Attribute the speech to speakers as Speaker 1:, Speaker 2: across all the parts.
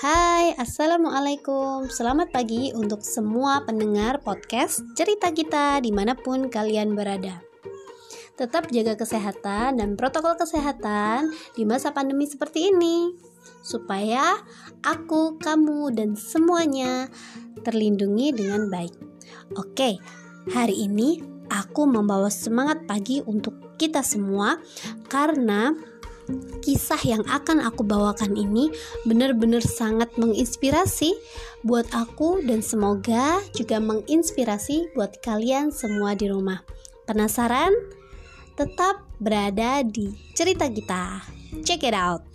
Speaker 1: Hai, Assalamualaikum. Selamat pagi untuk semua pendengar podcast Cerita Kita di mana pun kalian berada. Tetap jaga kesehatan dan protokol kesehatan di masa pandemi seperti ini Supaya aku, kamu, dan semuanya terlindungi dengan baik. Oke, hari ini aku membawa semangat pagi untuk kita semua Karena kisah yang akan aku bawakan ini benar-benar sangat menginspirasi buat aku dan semoga juga menginspirasi buat kalian semua di rumah. Penasaran? Tetap berada di cerita kita. Check it out.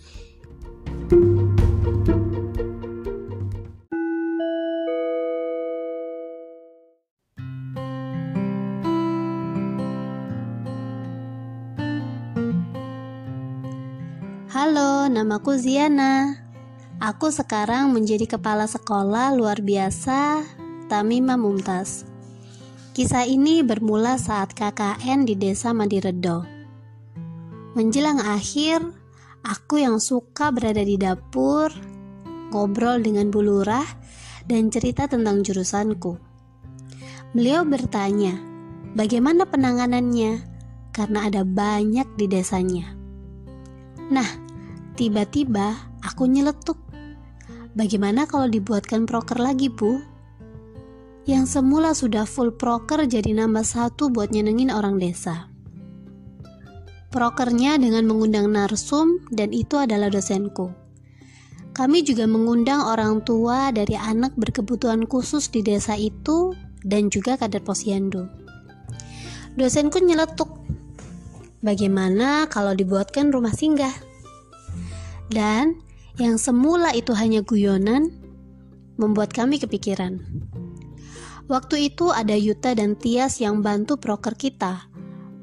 Speaker 1: Namaku Ziana. Aku sekarang menjadi kepala sekolah luar biasa Tamima Mumtaz. Kisah ini bermula saat KKN di desa Madiredo. Menjelang akhir, aku yang suka berada di dapur, ngobrol dengan Bu Lurah, dan cerita tentang jurusanku. Beliau bertanya, bagaimana penanganannya? Karena ada banyak di desanya. Nah, Tiba-tiba aku nyeletuk. Bagaimana kalau dibuatkan proker lagi, Bu? Yang semula sudah full proker jadi nambah satu buat nyenengin orang desa. Prokernya dengan mengundang narsum dan itu adalah dosenku. Kami juga mengundang orang tua dari anak berkebutuhan khusus di desa itu dan juga kader posyandu. Dosenku nyeletuk, bagaimana kalau dibuatkan rumah singgah? Dan yang semula itu hanya guyonan membuat kami kepikiran. Waktu itu ada Yuta dan Tias yang bantu proker kita,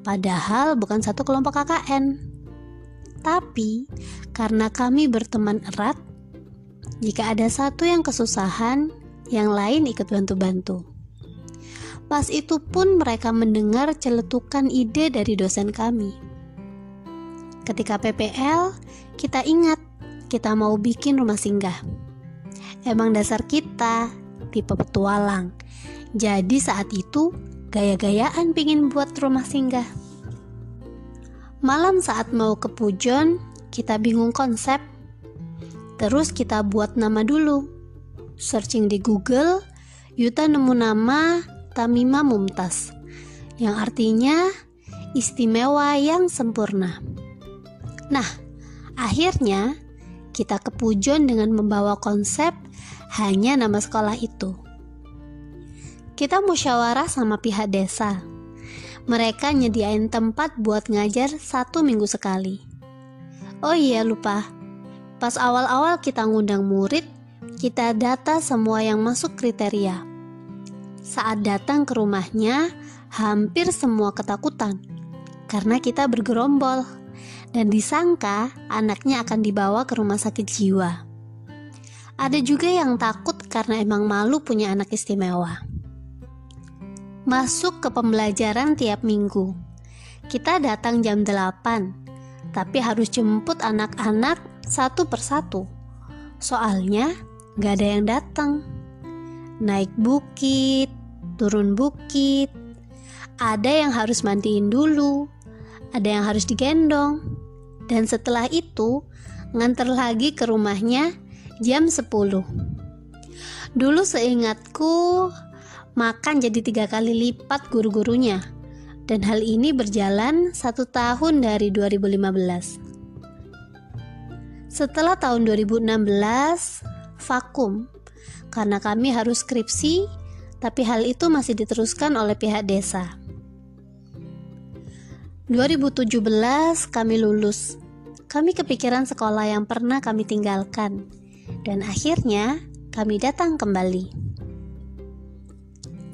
Speaker 1: padahal bukan satu kelompok KKN. Tapi karena kami berteman erat, jika ada satu yang kesusahan, yang lain ikut bantu-bantu. Pas itu pun mereka mendengar celetukan ide dari dosen kami. Ketika PPL, kita ingat kita mau bikin rumah singgah. Emang dasar kita tipe petualang. Jadi saat itu gaya-gayaan pingin buat rumah singgah. Malam saat mau ke Pujon, kita bingung konsep. Terus kita buat nama dulu. Searching di Google, Yuta nemu nama Tamima Mumtaz, yang artinya istimewa yang sempurna. Nah, Akhirnya, kita ke Pujon dengan membawa konsep hanya nama sekolah itu. Kita musyawarah sama pihak desa. Mereka nyediain tempat buat ngajar satu minggu sekali. Oh iya lupa, pas awal-awal kita ngundang murid, kita data semua yang masuk kriteria. Saat datang ke rumahnya, hampir semua ketakutan karena kita bergerombol dan disangka anaknya akan dibawa ke rumah sakit jiwa. Ada juga yang takut karena emang malu punya anak istimewa. Masuk ke pembelajaran tiap minggu. Kita datang jam 8, tapi harus jemput anak-anak satu persatu. Soalnya gak ada yang datang. Naik bukit, turun bukit, ada yang harus mandiin dulu, ada yang harus digendong, dan setelah itu nganter lagi ke rumahnya jam 10 dulu seingatku makan jadi tiga kali lipat guru-gurunya. Dan hal ini berjalan satu tahun dari 2015 setelah tahun 2016 vakum. Karena kami harus skripsi tapi hal itu masih diteruskan oleh pihak desa 2017 kami lulus. Kami kepikiran sekolah yang pernah kami tinggalkan. Dan akhirnya kami datang kembali.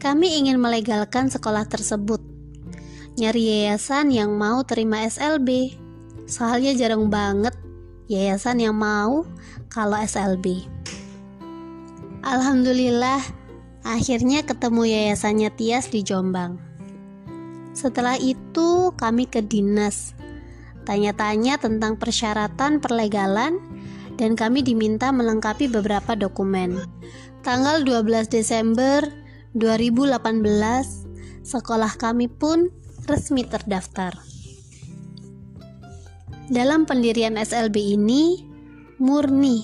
Speaker 1: Kami ingin melegalkan sekolah tersebut. Nyari yayasan yang mau terima SLB. Soalnya jarang banget yayasan yang mau kalau SLB. Alhamdulillah, akhirnya ketemu yayasannya Tias di Jombang. Setelah itu, kami ke dinas, tanya-tanya tentang persyaratan perlegalan, dan kami diminta melengkapi beberapa dokumen. Tanggal 12 Desember 2018, sekolah kami pun resmi terdaftar. Dalam pendirian SLB ini murni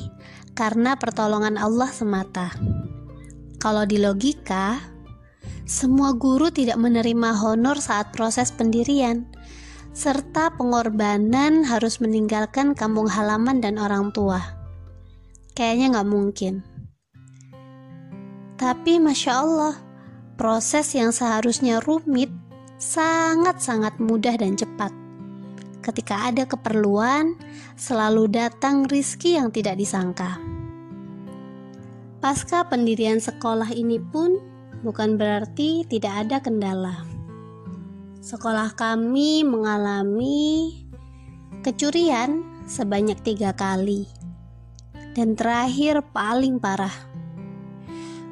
Speaker 1: karena pertolongan Allah semata. Kalau di logika, semua guru tidak menerima honor saat proses pendirian, serta pengorbanan harus meninggalkan kampung halaman dan orang tua. Kayaknya nggak mungkin. Tapi Masya Allah, proses yang seharusnya rumit sangat-sangat mudah dan cepat. Ketika ada keperluan, selalu datang rizki yang tidak disangka. Pasca pendirian sekolah ini pun bukan berarti tidak ada kendala. Sekolah kami mengalami kecurian sebanyak tiga kali, dan terakhir paling parah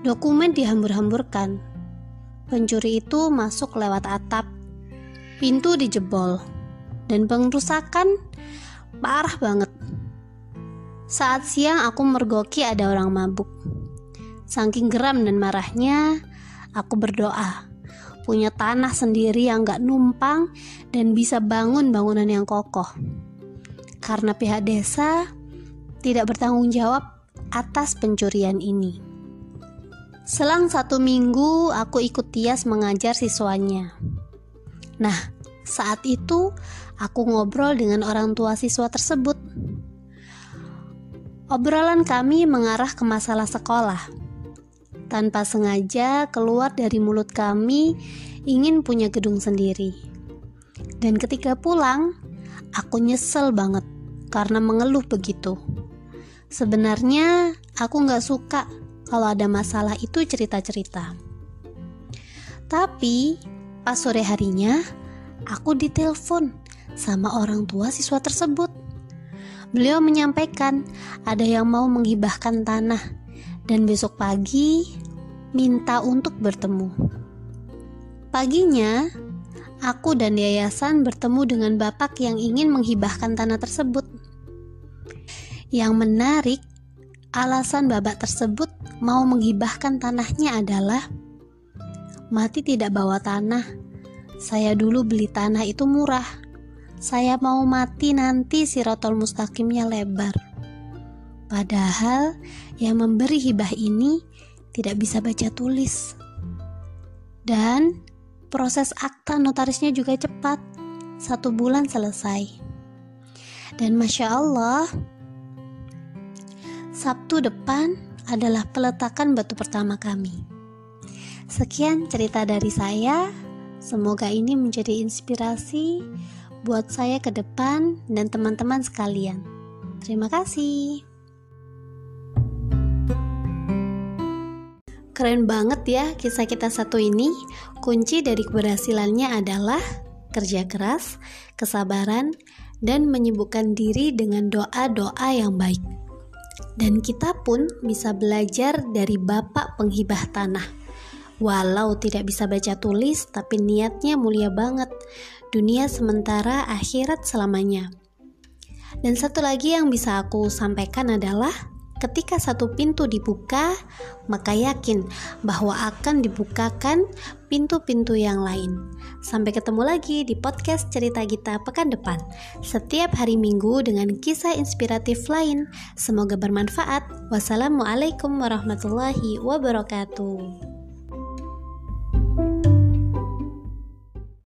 Speaker 1: Dokumen dihambur-hamburkan. Pencuri itu masuk lewat atap. Pintu dijebol. Dan pengrusakan parah banget. Saat siang aku mergoki ada orang mabuk. Saking geram dan marahnya, aku berdoa. Punya tanah sendiri yang gak numpang dan bisa bangun bangunan yang kokoh. Karena pihak desa tidak bertanggung jawab atas pencurian ini. Selang satu minggu, aku ikut Tias mengajar siswanya. Nah, saat itu aku ngobrol dengan orang tua siswa tersebut. Obrolan kami mengarah ke masalah sekolah. Tanpa sengaja keluar dari mulut kami ingin punya gedung sendiri. Dan ketika pulang, aku nyesel banget karena mengeluh begitu. Sebenarnya aku gak suka kalau ada masalah itu cerita-cerita. Tapi pas sore harinya aku ditelepon sama orang tua siswa tersebut. Beliau menyampaikan ada yang mau menghibahkan tanah dan besok pagi minta untuk bertemu. Paginya, aku dan yayasan bertemu dengan bapak yang ingin menghibahkan tanah tersebut. Yang menarik, alasan bapak tersebut mau menghibahkan tanahnya adalah mati tidak bawa tanah. Saya dulu beli tanah itu murah. Saya mau mati nanti si rotol mustaqimnya lebar. Padahal yang memberi hibah ini tidak bisa baca tulis. Dan proses akta notarisnya juga cepat. Satu bulan selesai. Dan Masya Allah, Sabtu depan adalah peletakan batu pertama kami. Sekian cerita dari saya. Semoga ini menjadi inspirasi buat saya ke depan dan teman-teman sekalian. Terima kasih. Keren banget ya kisah kita satu ini. Kunci dari keberhasilannya adalah kerja keras, kesabaran, dan menyibukkan diri dengan doa-doa yang baik. Dan kita pun bisa belajar dari bapak penghibah tanah. Walau tidak bisa baca tulis, tapi niatnya mulia banget. Dunia sementara, akhirat selamanya. Dan satu lagi yang bisa aku sampaikan adalah ketika satu pintu dibuka, maka yakin bahwa akan dibukakan pintu-pintu yang lain. Sampai ketemu lagi di podcast cerita kita pekan depan. Setiap hari Minggu dengan kisah inspiratif lain. Semoga bermanfaat. Wassalamualaikum warahmatullahi wabarakatuh.